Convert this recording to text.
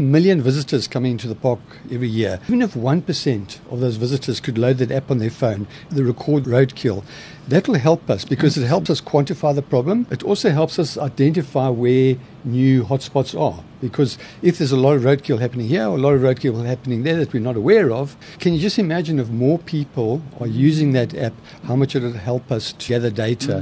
Million visitors coming to the park every year. Even if 1% of those visitors could load that app on their phone, the record roadkill, that will help us because it helps us quantify the problem. It also helps us identify where new hotspots are. Because if there's a lot of roadkill happening here or a lot of roadkill happening there that we're not aware of, can you just imagine if more people are using that app, how much it would help us to gather data